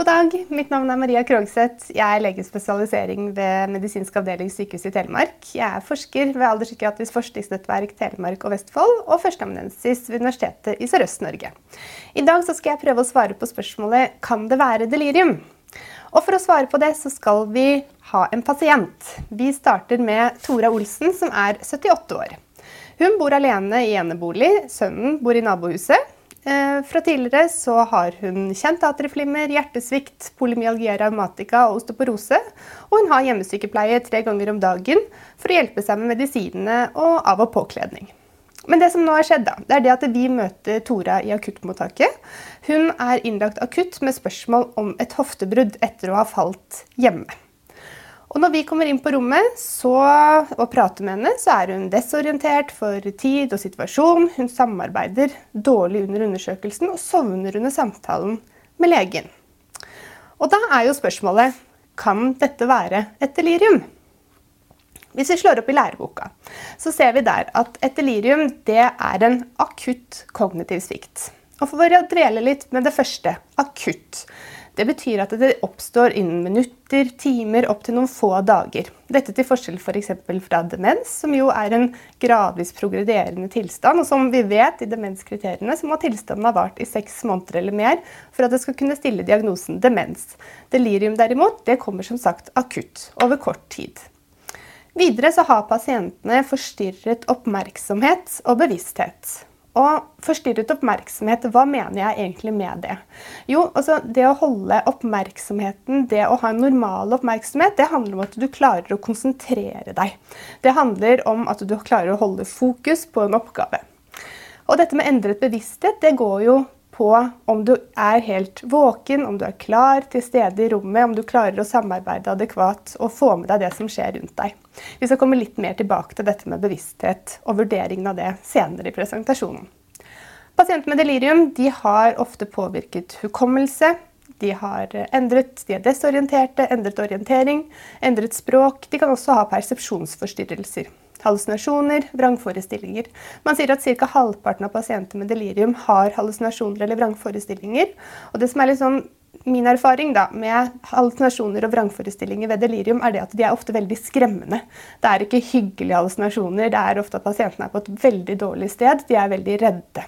God dag, mitt navn er Maria Krogseth. Jeg er legespesialisering ved medisinsk avdeling sykehus i Telemark. Jeg er forsker ved Alderspsykiatrisk forskningsnettverk Telemark og Vestfold og førsteamanuensis ved Universitetet i Sørøst-Norge. I dag skal jeg prøve å svare på spørsmålet kan det være delirium. Og For å svare på det så skal vi ha en pasient. Vi starter med Tora Olsen, som er 78 år. Hun bor alene i enebolig. Sønnen bor i nabohuset. Eh, fra tidligere så har hun kjent atrieflimmer, hjertesvikt, polymyalgia rheumatica og osteoporose. Og hun har hjemmesykepleie tre ganger om dagen for å hjelpe seg med medisinene og av- og påkledning. Men det som nå har skjedd, da, det er det at vi møter Tora i akuttmottaket. Hun er innlagt akutt med spørsmål om et hoftebrudd etter å ha falt hjemme. Og når vi kommer inn på rommet så, og prater med henne, så er hun desorientert for tid og situasjon. Hun samarbeider dårlig under undersøkelsen og sovner under samtalen med legen. Og da er jo spørsmålet kan dette være et delirium. Hvis vi slår opp i læreboka, så ser vi der at et delirium det er en akutt kognitiv svikt. Og For å dvele litt med det første akutt det betyr at det oppstår innen minutter, timer, opptil noen få dager. Dette til forskjell f.eks. For fra demens, som jo er en gradvis progrederende tilstand. Og som vi vet i demenskriteriene, så må tilstanden ha vart i seks måneder eller mer for at det skal kunne stille diagnosen demens. Delirium derimot, det kommer som sagt akutt, over kort tid. Videre så har pasientene forstyrret oppmerksomhet og bevissthet. Og forstyrret oppmerksomhet, hva mener jeg egentlig med det? Jo, altså det å holde oppmerksomheten, det å ha en normal oppmerksomhet, det handler om at du klarer å konsentrere deg. Det handler om at du klarer å holde fokus på en oppgave. Og dette med endret bevissthet, det går jo på om du er helt våken, om du er klar til stede i rommet, om du klarer å samarbeide adekvat og få med deg det som skjer rundt deg. Vi skal komme litt mer tilbake til dette med bevissthet og vurderingen av det senere i presentasjonen. Pasienter med delirium de har ofte påvirket hukommelse. De har endret, de er desorienterte, endret orientering, endret språk. De kan også ha persepsjonsforstyrrelser hallusinasjoner, vrangforestillinger. Man sier at ca. halvparten av pasienter med delirium har hallusinasjoner eller vrangforestillinger. Og det som er litt sånn Min erfaring da, med hallusinasjoner og vrangforestillinger ved delirium er det at de er ofte veldig skremmende. Det er ikke hyggelige hallusinasjoner. Det er ofte at pasientene er på et veldig dårlig sted. De er veldig redde.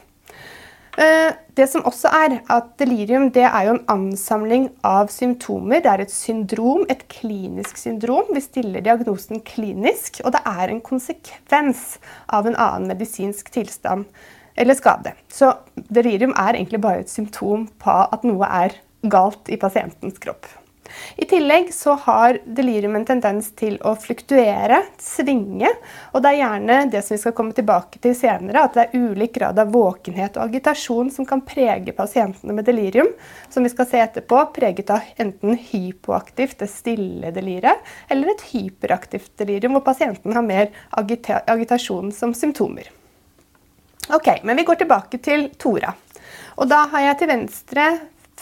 Eh, det som også er at Delirium det er jo en ansamling av symptomer. Det er et syndrom, et klinisk syndrom. Vi stiller diagnosen klinisk, og det er en konsekvens av en annen medisinsk tilstand eller skade. Så delirium er egentlig bare et symptom på at noe er galt i pasientens kropp. I tillegg så har delirium en tendens til å fluktuere, svinge. Og det er gjerne det som vi skal komme tilbake til senere, at det er ulik grad av våkenhet og agitasjon som kan prege pasientene med delirium, som vi skal se etterpå, preget av enten hypoaktivt, det stille deliriet, eller et hyperaktivt delirium, hvor pasienten har mer agita agitasjon som symptomer. Ok, men Vi går tilbake til Tora. Og Da har jeg til venstre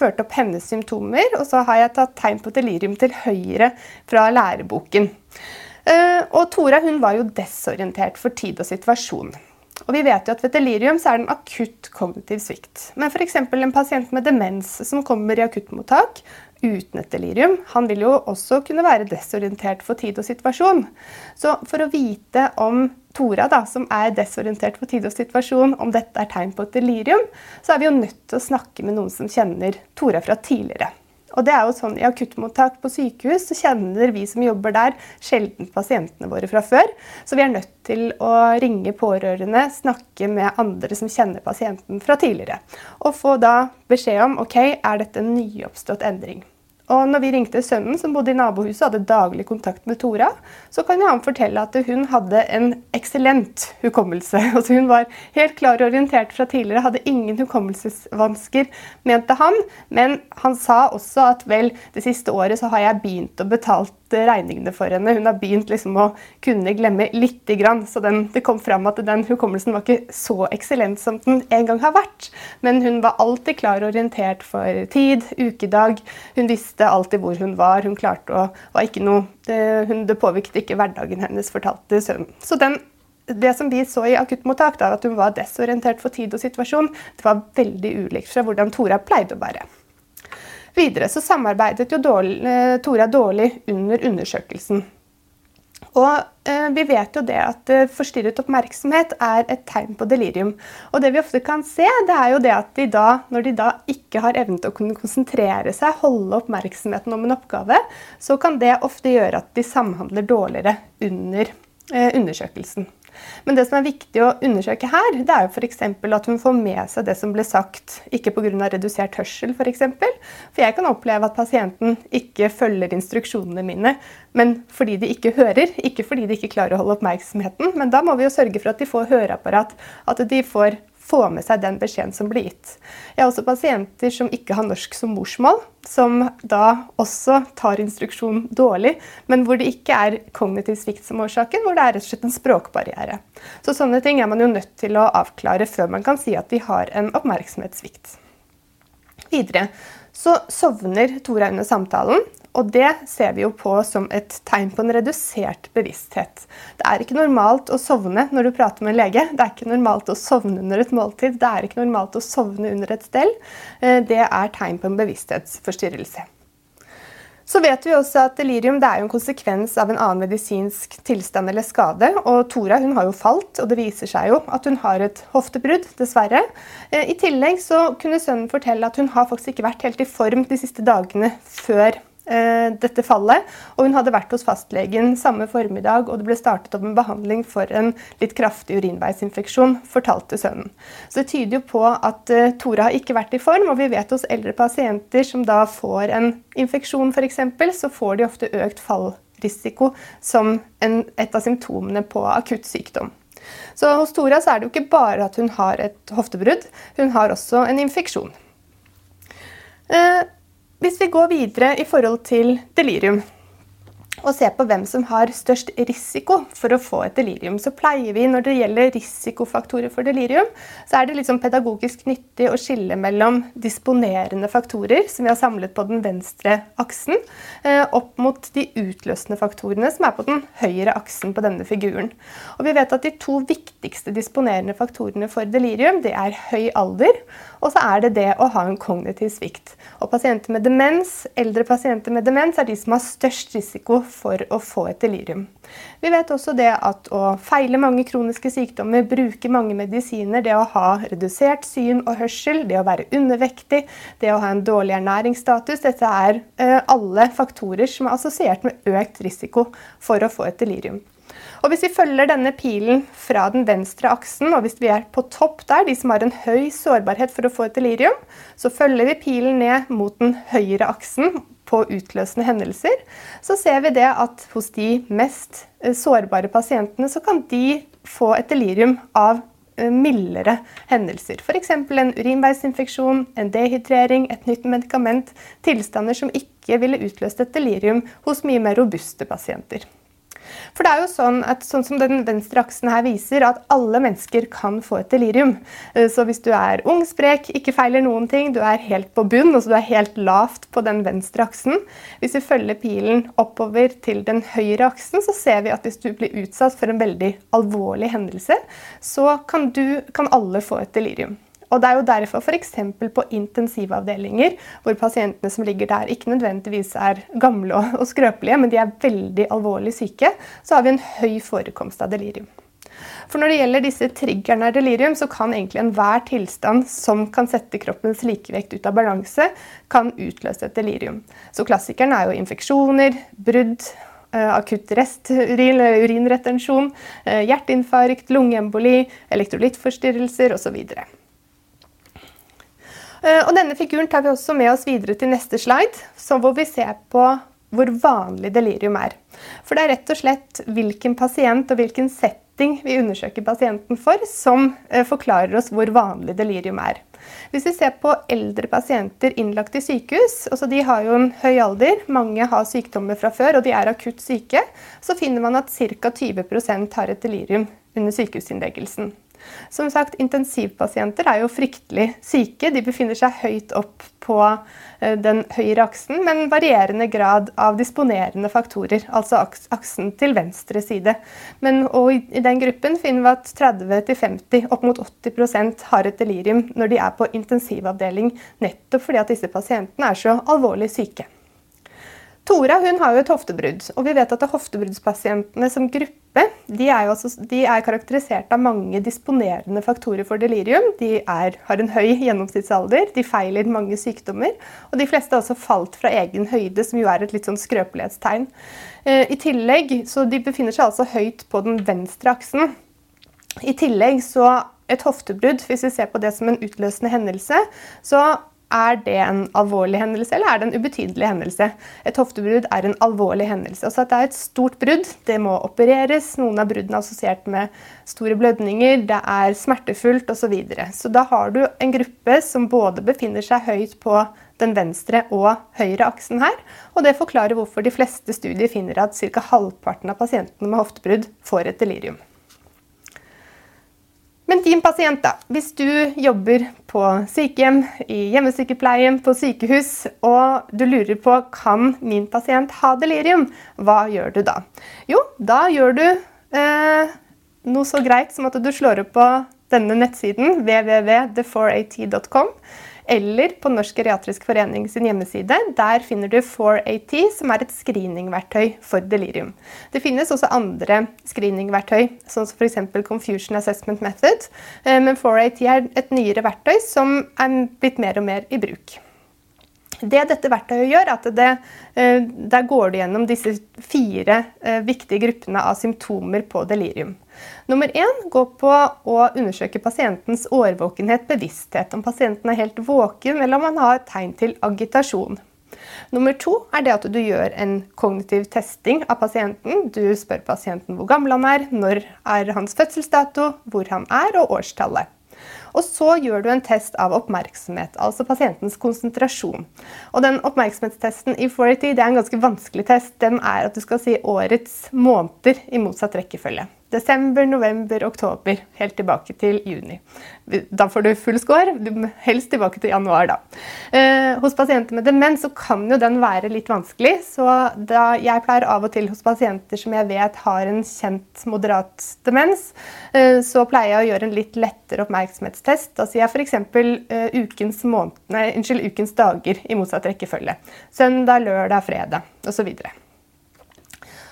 ført opp hennes symptomer, og så har jeg tatt tegn på delirium til høyre fra læreboken. Eh, og Tora hun var jo desorientert for tid og situasjon. Og vi vet jo at Ved delirium så er det en akutt kognitiv svikt. Men f.eks. en pasient med demens som kommer i akuttmottak uten et delirium, han vil jo også kunne være desorientert for tid og situasjon. Så for å vite om Tora, da, som er desorientert for tid og situasjon, om dette er tegn på et delirium, så er vi jo nødt til å snakke med noen som kjenner Tora fra tidligere. Og det er jo sånn I akuttmottak på sykehus så kjenner vi som jobber der, sjelden pasientene våre fra før. Så vi er nødt til å ringe pårørende, snakke med andre som kjenner pasienten fra tidligere. Og få da beskjed om ok, er dette en nyoppstått endring. Og når vi ringte sønnen, som bodde i nabohuset og hadde daglig kontakt med Tora, så kan han fortelle at hun hadde en eksellent hukommelse. Altså hun var helt klar og orientert fra tidligere, hadde ingen hukommelsesvansker, mente han. Men han sa også at vel, det siste året så har jeg begynt å betale regningene for henne. Hun har begynt liksom å kunne glemme lite grann. Så den, det kom fram at den hukommelsen var ikke så eksellent som den en gang har vært. Men hun var alltid klar og orientert for tid, ukedag. Hun visste alltid hvor hun var. Hun klarte å var ikke noe, det, det påvirket ikke hverdagen hennes, fortalte sønnen. Så den det som vi så i akuttmottak, da, at hun var desorientert for tid og situasjon, det var veldig ulikt fra hvordan Tora pleide å være. Videre så samarbeidet jo dårlig, eh, Tora dårlig under undersøkelsen. Og eh, vi vet jo det at eh, forstyrret oppmerksomhet er et tegn på delirium. Og det vi ofte kan se, det er jo det at de da, når de da ikke har evnen til å kunne konsentrere seg, holde oppmerksomheten om en oppgave, så kan det ofte gjøre at de samhandler dårligere under eh, undersøkelsen. Men det som er viktig å undersøke her, det er jo f.eks. at hun får med seg det som ble sagt, ikke pga. redusert hørsel f.eks. For, for jeg kan oppleve at pasienten ikke følger instruksjonene mine, men fordi de ikke hører, ikke fordi de ikke klarer å holde oppmerksomheten. Men da må vi jo sørge for at de får høreapparat, at de får få med seg den beskjeden som blir gitt. Jeg har også pasienter som ikke har norsk som morsmål, som da også tar instruksjon dårlig, men hvor det ikke er kognitiv svikt som årsaken, hvor det er rett og slett en språkbarriere. Så sånne ting er man jo nødt til å avklare før man kan si at de har en oppmerksomhetssvikt. Videre så sovner Tora under samtalen, og det ser vi jo på som et tegn på en redusert bevissthet. Det er ikke normalt å sovne når du prater med en lege. Det er ikke normalt å sovne under et måltid. Det er ikke normalt å sovne under et stell. Eh, det er tegn på en bevissthetsforstyrrelse. Så vet vi også at delirium er en konsekvens av en annen medisinsk tilstand eller skade. Og Tora hun har jo falt, og det viser seg jo at hun har et hoftebrudd, dessverre. Eh, I tillegg så kunne sønnen fortelle at hun har faktisk ikke vært helt i form de siste dagene før dette fallet. Og hun hadde vært hos fastlegen samme formiddag, og det ble startet opp en behandling for en litt kraftig urinveisinfeksjon, fortalte sønnen. Så det tyder jo på at uh, Tora har ikke vært i form, og vi vet hos eldre pasienter som da får en infeksjon f.eks., så får de ofte økt fallrisiko som en, et av symptomene på akutt sykdom. Så hos Tora så er det jo ikke bare at hun har et hoftebrudd, hun har også en infeksjon. Uh, hvis vi går videre i forhold til delirium, og se på hvem som har størst risiko for å få et delirium, så pleier vi når det gjelder risikofaktorer for delirium, så er det liksom pedagogisk nyttig å skille mellom disponerende faktorer, som vi har samlet på den venstre aksen, eh, opp mot de utløsende faktorene, som er på den høyre aksen på denne figuren. Og vi vet at De to viktigste disponerende faktorene for delirium det er høy alder, og så er det det å ha en kognitiv svikt. Og Pasienter med demens, eldre pasienter med demens er de som har størst risiko for å få et delirium. Vi vet også det at å feile mange kroniske sykdommer, bruke mange medisiner, det å ha redusert syn og hørsel, det å være undervektig, det å ha en dårlig ernæringsstatus, dette er eh, alle faktorer som er assosiert med økt risiko for å få et delirium. Og Hvis vi følger denne pilen fra den venstre aksen, og hvis vi er på topp der, de som har en høy sårbarhet for å få et delirium, så følger vi pilen ned mot den høyre aksen på utløsende hendelser, så ser vi det at hos de mest eh, sårbare pasientene så kan de få et delirium av eh, mildere hendelser. F.eks. en urinveisinfeksjon, en dehydrering, et nytt medikament. Tilstander som ikke ville utløst et delirium hos mye mer robuste pasienter. For det er jo sånn at sånn som den venstre aksen her viser, at alle mennesker kan få et delirium. Eh, så hvis du er ung, sprek, ikke feiler noen ting, du er helt på bunn, altså du er helt lavt på den venstre aksen Hvis vi følger pilen oppover til den høyre aksen, så ser vi at hvis du blir utsatt for en veldig alvorlig hendelse, så kan, du, kan alle få et delirium. Og Det er jo derfor f.eks. på intensivavdelinger, hvor pasientene som ligger der ikke nødvendigvis er gamle og skrøpelige, men de er veldig alvorlig syke, så har vi en høy forekomst av delirium. For Når det gjelder disse triggerne av delirium, så kan egentlig enhver tilstand som kan sette kroppens likevekt ut av balanse, kan utløse et delirium. Så Klassikeren er jo infeksjoner, brudd, eh, akutt resturin, urinretensjon, eh, hjerteinfarkt, lungeemboli, elektrolyttforstyrrelser osv. Eh, og denne figuren tar vi også med oss videre til neste slide, hvor vi ser på hvor vanlig delirium er. For det er rett og slett hvilken pasient og hvilken setting vi undersøker pasienten for, som eh, forklarer oss hvor vanlig delirium er. Hvis vi ser på eldre pasienter innlagt i sykehus, altså de har jo en høy alder, mange har sykdommer fra før og de er akutt syke, så finner man at ca. 20% har et delirium under sykehusinnleggelsen. Som sagt, Intensivpasienter er jo fryktelig syke. De befinner seg høyt opp på eh, den høyre aksen, men varierende grad av disponerende faktorer, altså aksen til venstre side. Men, I den gruppen finner vi at 30-50, opp mot 80% har et delirium når de er på intensivavdeling, nettopp fordi at disse pasientene er så alvorlig syke. Tora har jo et hoftebrudd, og vi vet at hoftebruddspasientene som gruppe de er, også, de er, karakterisert av mange disponerende faktorer for delirium. De er, har en høy gjennomsnittsalder, de feiler mange sykdommer, og de fleste har også falt fra egen høyde, som jo er et litt sånn skrøpelighetstegn. Eh, I tillegg, så De befinner seg altså høyt på den venstre aksen. I tillegg så et hoftebrudd, hvis vi ser på det som en utløsende hendelse, så er det en alvorlig hendelse, eller er det en ubetydelig hendelse? Et hoftebrudd er en alvorlig hendelse. Altså at det er et stort brudd, det må opereres. Noen av bruddene er assosiert med store blødninger, det er smertefullt osv. Så, videre. så da har du en gruppe som både befinner seg høyt på den venstre og høyre aksen her. Og det forklarer hvorfor de fleste studier finner at ca. halvparten av pasientene med hoftebrudd får et delirium. Men din pasient, da. Hvis du jobber på sykehjem, i hjemmesykepleien, på sykehus, og du lurer på kan min pasient ha delirium, hva gjør du da? Jo, da gjør du eh, noe så greit som at du slår opp på denne nettsiden www.the4at.com eller på Norsk geriatrisk forening sin hjemmeside. Der finner du 4AT, som er et screeningverktøy for delirium. Det finnes også andre screeningverktøy, sånn som f.eks. Confusion Assessment Method, eh, men 4AT er et nyere verktøy som er blitt mer og mer i bruk. Det dette verktøyet gjør, er at det, eh, der går du gjennom disse fire eh, viktige gruppene av symptomer på delirium. Nummer én går på å undersøke pasientens årvåkenhet, bevissthet. Om pasienten er helt våken, eller om han har tegn til agitasjon. Nummer to er det at du gjør en kognitiv testing av pasienten. Du spør pasienten hvor gammel han er, når er hans fødselsdato, hvor han er og årstallet. Og så gjør du en test av oppmerksomhet, altså pasientens konsentrasjon. Og den oppmerksomhetstesten i 40 det er en ganske vanskelig test. Den er at du skal si årets måneder i motsatt rekkefølge. Desember, november, oktober. Helt tilbake til juni. Da får du full score. Helst tilbake til januar, da. Eh, hos pasienter med demens så kan jo den være litt vanskelig. Så da jeg pleier av og til hos pasienter som jeg vet har en kjent moderat demens, eh, så pleier jeg å gjøre en litt lettere oppmerksomhetstest. Da sier jeg f.eks. Eh, ukens, ukens dager i motsatt rekkefølge. Søndag, lørdag, fredag osv.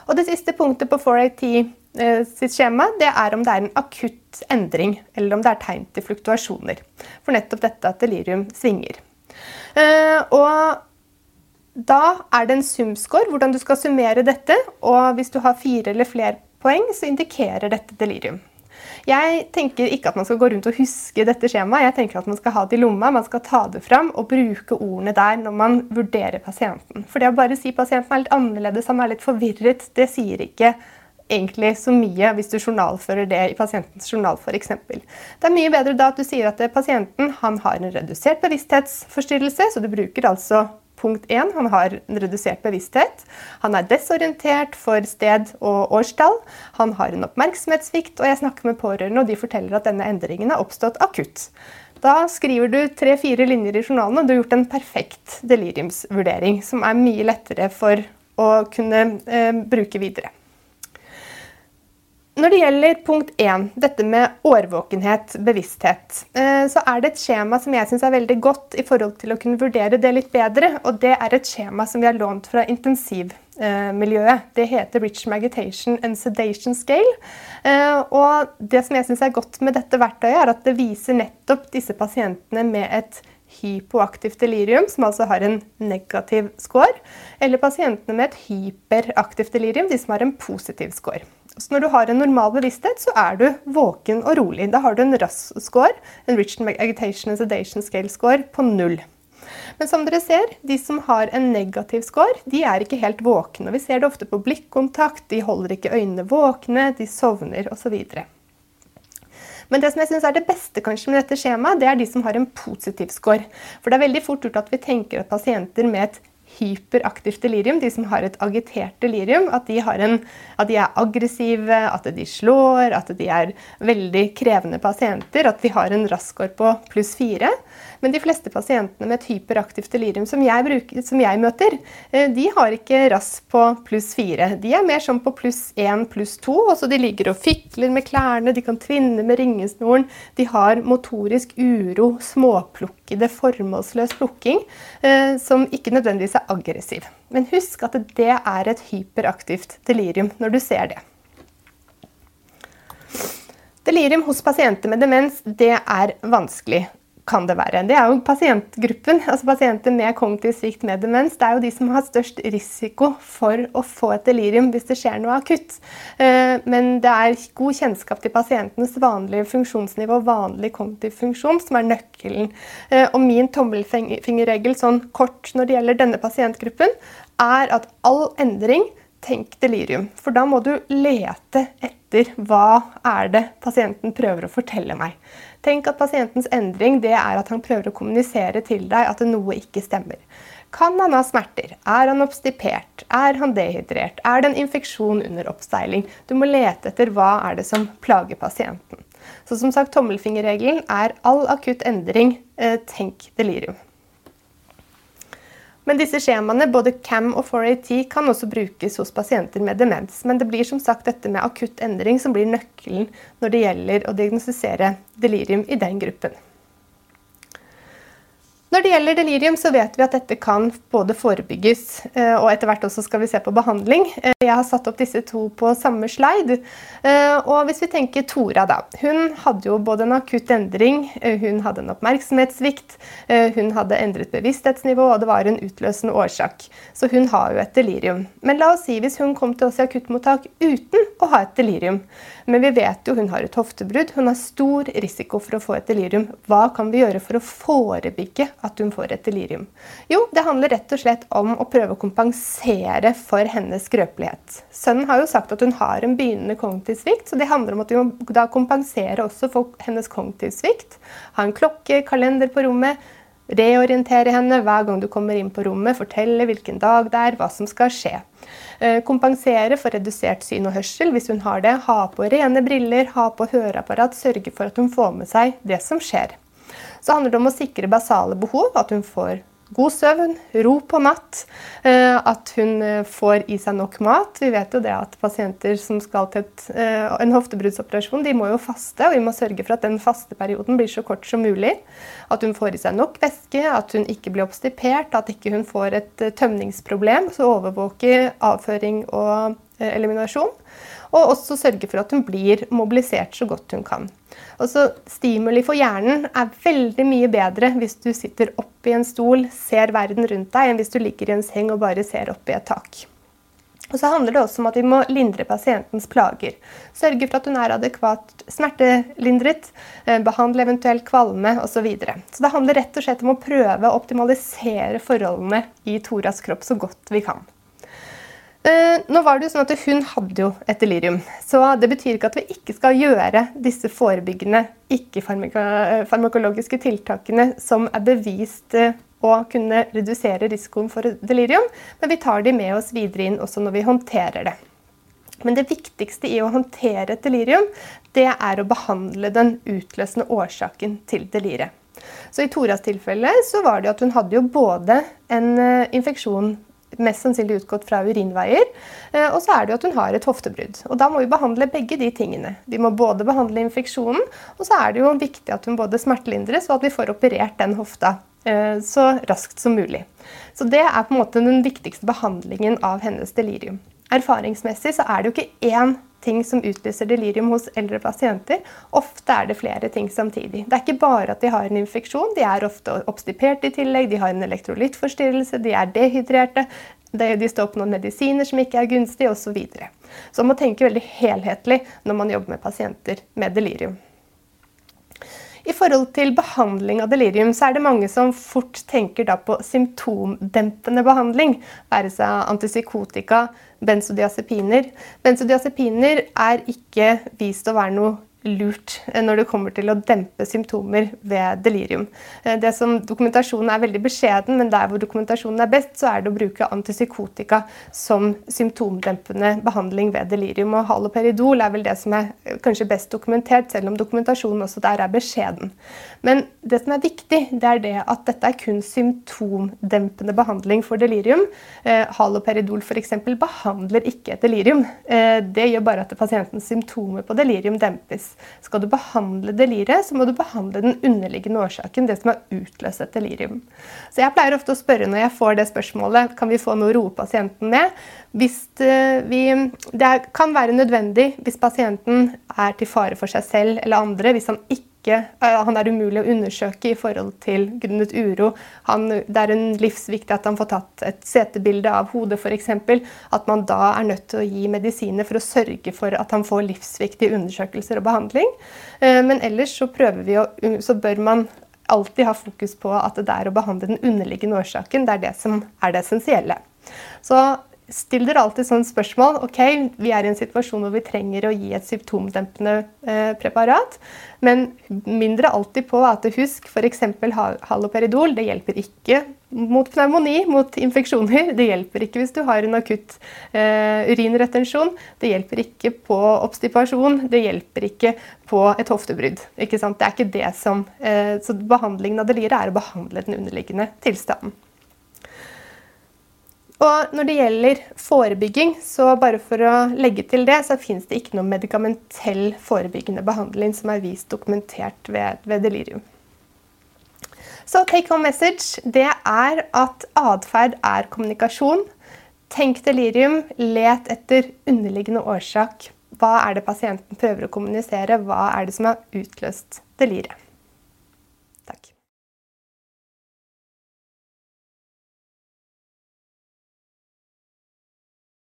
Og det siste punktet på 4AT Eh, sitt skjema, det er om det er en akutt endring, eller om det er tegn til fluktuasjoner. For nettopp dette at delirium svinger. Eh, og da er det en sumscore, hvordan du skal summere dette. Og hvis du har fire eller flere poeng, så indikerer dette delirium. Jeg tenker ikke at man skal gå rundt og huske dette skjemaet. Jeg tenker at Man skal ha det i lomma, man skal ta det fram og bruke ordene der når man vurderer pasienten. For det å bare si pasienten er litt annerledes, han er litt forvirret, det sier ikke egentlig så mye hvis du journalfører det i pasientens journal f.eks. Det er mye bedre da at du sier at pasienten har en redusert bevissthetsforstyrrelse, så du bruker altså punkt 1. Han har en redusert bevissthet. Han er desorientert for sted og årstall. Han har en oppmerksomhetssvikt, og jeg snakker med pårørende, og de forteller at denne endringen har oppstått akutt. Da skriver du tre-fire linjer i journalen, og du har gjort en perfekt deliriumsvurdering, som er mye lettere for å kunne eh, bruke videre. Når det gjelder punkt 1, dette med årvåkenhet, bevissthet, eh, så er det et skjema som jeg syns er veldig godt i forhold til å kunne vurdere det litt bedre. Og det er et skjema som vi har lånt fra intensivmiljøet. Det heter Rich Magitation and Sedation Scale. Eh, og det som jeg syns er godt med dette verktøyet, er at det viser nettopp disse pasientene med et hypoaktivt delirium, som altså har en negativ score, eller pasientene med et hyperaktivt delirium, de som har en positiv score. Så når du har en normal bevissthet, så er du våken og rolig. Da har du en RAS-score, en Richard Agitation and Sedation Scale-score, på null. Men som dere ser, de som har en negativ score, de er ikke helt våkne. Vi ser det ofte på blikkontakt, de holder ikke øynene våkne, de sovner osv. Men det som jeg synes er det beste kanskje med dette skjemaet, det er de som har en positiv score. For det er veldig fort gjort at vi tenker at pasienter med et hyperaktivt delirium, de som har et agitert delirium, at de, en, at de, er aggressive, at de slår, at de er veldig krevende pasienter, at de har en RAS-score på pluss fire. Men de fleste pasientene med et hyperaktivt delirium som jeg, bruker, som jeg møter, eh, de har ikke RAS på pluss fire. De er mer sånn på pluss én, pluss to. Altså de ligger og fikler med klærne, de kan tvinne med ringesnoren. De har motorisk uro, småplukkede, formålsløs plukking, eh, som ikke nødvendigvis er aggressiv. Men husk at det er et hyperaktivt delirium når du ser det. Delirium hos pasienter med demens det er vanskelig kan det være. Det er jo pasientgruppen, altså pasienter med kognitiv svikt med demens. Det er jo de som har størst risiko for å få et delirium hvis det skjer noe akutt. Eh, men det er god kjennskap til pasientenes vanlige funksjonsnivå, vanlig kognitiv funksjon, som er nøkkelen. Eh, og min tommelfingerregel sånn kort når det gjelder denne pasientgruppen, er at all endring tenk delirium. For da må du lete etter hva er det pasienten prøver å fortelle meg. Tenk at pasientens endring det er at han prøver å kommunisere til deg at noe ikke stemmer. Kan han ha smerter? Er han obstipert? Er han dehydrert? Er det en infeksjon under oppseiling? Du må lete etter hva er det som plager pasienten. Så som sagt, Tommelfingerregelen er all akutt endring, eh, tenk delirium. Men disse skjemaene, både CAM og 4AT, kan også brukes hos pasienter med demens. Men det blir som sagt dette med akutt endring som blir nøkkelen når det gjelder å diagnostisere delirium i den gruppen. Når det gjelder delirium, så vet vi at dette kan både forebygges eh, og etter hvert også skal vi se på behandling. Eh, jeg har satt opp disse to på samme slide. Eh, og hvis vi tenker Tora, da. Hun hadde jo både en akutt endring, hun hadde en oppmerksomhetssvikt, hun hadde endret bevissthetsnivå, og det var en utløsende årsak. Så hun har jo et delirium. Men la oss si hvis hun kom til oss i akuttmottak uten å ha et delirium. Men vi vet jo hun har et hoftebrudd, hun har stor risiko for å få et delirium. Hva kan vi gjøre for å forebygge at hun får et delirium? Jo, det handler rett og slett om å prøve å kompensere for hennes skrøpelighet. Sønnen har jo sagt at hun har en begynnende kognitiv svikt, så det handler om at vi må da kompensere også for hennes kognitiv svikt. Ha en klokke, kalender på rommet. Reorientere henne hver gang du kommer inn på rommet, fortelle hvilken dag det er, hva som skal skje. Eh, kompensere for redusert syn og hørsel hvis hun har det. Ha på rene briller, ha på høreapparat, sørge for at hun får med seg det som skjer. Så handler det om å sikre basale behov, at hun får god søvn, ro på natt, eh, at hun eh, får i seg nok mat. Vi vet jo det at pasienter som skal til eh, en hoftebrudsoperasjon, de må jo faste, og vi må sørge for at den fasteperioden blir så kort som mulig. At hun får i seg nok væske, at hun ikke blir obstipert, at ikke hun får et tømningsproblem. Så overvåke avføring og eliminasjon. Og også sørge for at hun blir mobilisert så godt hun kan. Altså, stimuli for hjernen er veldig mye bedre hvis du sitter opp i en stol, ser verden rundt deg, enn hvis du ligger i en seng og bare ser opp i et tak. Og så handler det også om at vi må lindre pasientens plager. Sørge for at hun er adekvat smertelindret, eh, behandle eventuelt kvalme osv. Så, videre. så det handler rett og slett om å prøve å optimalisere forholdene i Toras kropp så godt vi kan. Eh, nå var det jo sånn at Hun hadde jo et delirium. Så det betyr ikke at vi ikke skal gjøre disse forebyggende ikke-farmakologiske tiltakene som er bevist eh, å kunne redusere risikoen for delirium, men vi tar de med oss videre inn også når vi håndterer det. Men det viktigste i å håndtere et delirium, det er å behandle den utløsende årsaken til deliriet. Så I Toras tilfelle så var det at hun hadde jo både en eh, infeksjon mest sannsynlig utgått fra urinveier. Eh, og så er det jo at hun har et hoftebrudd. Og Da må vi behandle begge de tingene. Vi må både behandle infeksjonen, og så er det jo viktig at hun både smertelindres og at vi får operert den hofta eh, så raskt som mulig. Så det er på en måte den viktigste behandlingen av hennes delirium. Erfaringsmessig så er det jo ikke én ting som utløser delirium hos eldre pasienter. Ofte er det flere ting samtidig. Det er ikke bare at de har en infeksjon, de er ofte obstipert i tillegg, de har en elektrolyttforstyrrelse, de er dehydrerte, de står på noen medisiner som ikke er gunstige, osv. Så, så man må tenke veldig helhetlig når man jobber med pasienter med delirium. I forhold til behandling av delirium så er det mange som fort tenker på symptomdempende behandling, være seg antipsykotika, benzodiazepiner. Benzodiazepiner er ikke vist å være noe lurt eh, når det kommer til å dempe symptomer ved delirium. Eh, det som Dokumentasjonen er veldig beskjeden, men der hvor dokumentasjonen er best, så er det å bruke antipsykotika som symptomdempende behandling ved delirium. Og haloperidol er vel det som er eh, kanskje best dokumentert, selv om dokumentasjonen også der er beskjeden. Men det som er viktig, det er det at dette er kun symptomdempende behandling for delirium. Haloperidol f.eks. behandler ikke et delirium. Det gjør bare at pasientens symptomer på delirium dempes. Skal du behandle deliret, så må du behandle den underliggende årsaken, det som har utløst et delirium. Så jeg pleier ofte å spørre når jeg får det spørsmålet, kan vi få noe å roe pasienten med? Hvis eh, vi, det kan være nødvendig hvis pasienten er til fare for seg selv eller andre, hvis han ikke ikke eh, Han er umulig å undersøke i forhold til grunnet uro. Han, det er en livsviktig at han får tatt et setebilde av hodet f.eks. At man da er nødt til å gi medisiner for å sørge for at han får livsviktige undersøkelser og behandling. Eh, men ellers så, å, så bør man alltid ha fokus på at det er å behandle den underliggende årsaken. Det er det som er det essensielle. Så Still dere alltid sånn spørsmål. Ok, vi er i en situasjon hvor vi trenger å gi et symptomdempende eh, preparat. Men mindre alltid på at husk f.eks. haloperidol. Det hjelper ikke mot pneumoni, mot infeksjoner. Det hjelper ikke hvis du har en akutt eh, urinretensjon. Det hjelper ikke på obstipasjon. Det hjelper ikke på et hoftebrudd. Ikke sant? Det er ikke det som, eh, så Behandlingen av delire er å behandle den underliggende tilstanden. Og når det gjelder forebygging, så bare for å legge til det, så fins det ikke noe medikamentell forebyggende behandling som er vist dokumentert ved, ved delirium. Så take home message det er at atferd er kommunikasjon. Tenk delirium, let etter underliggende årsak. Hva er det pasienten prøver å kommunisere? Hva er det som har utløst deliriet?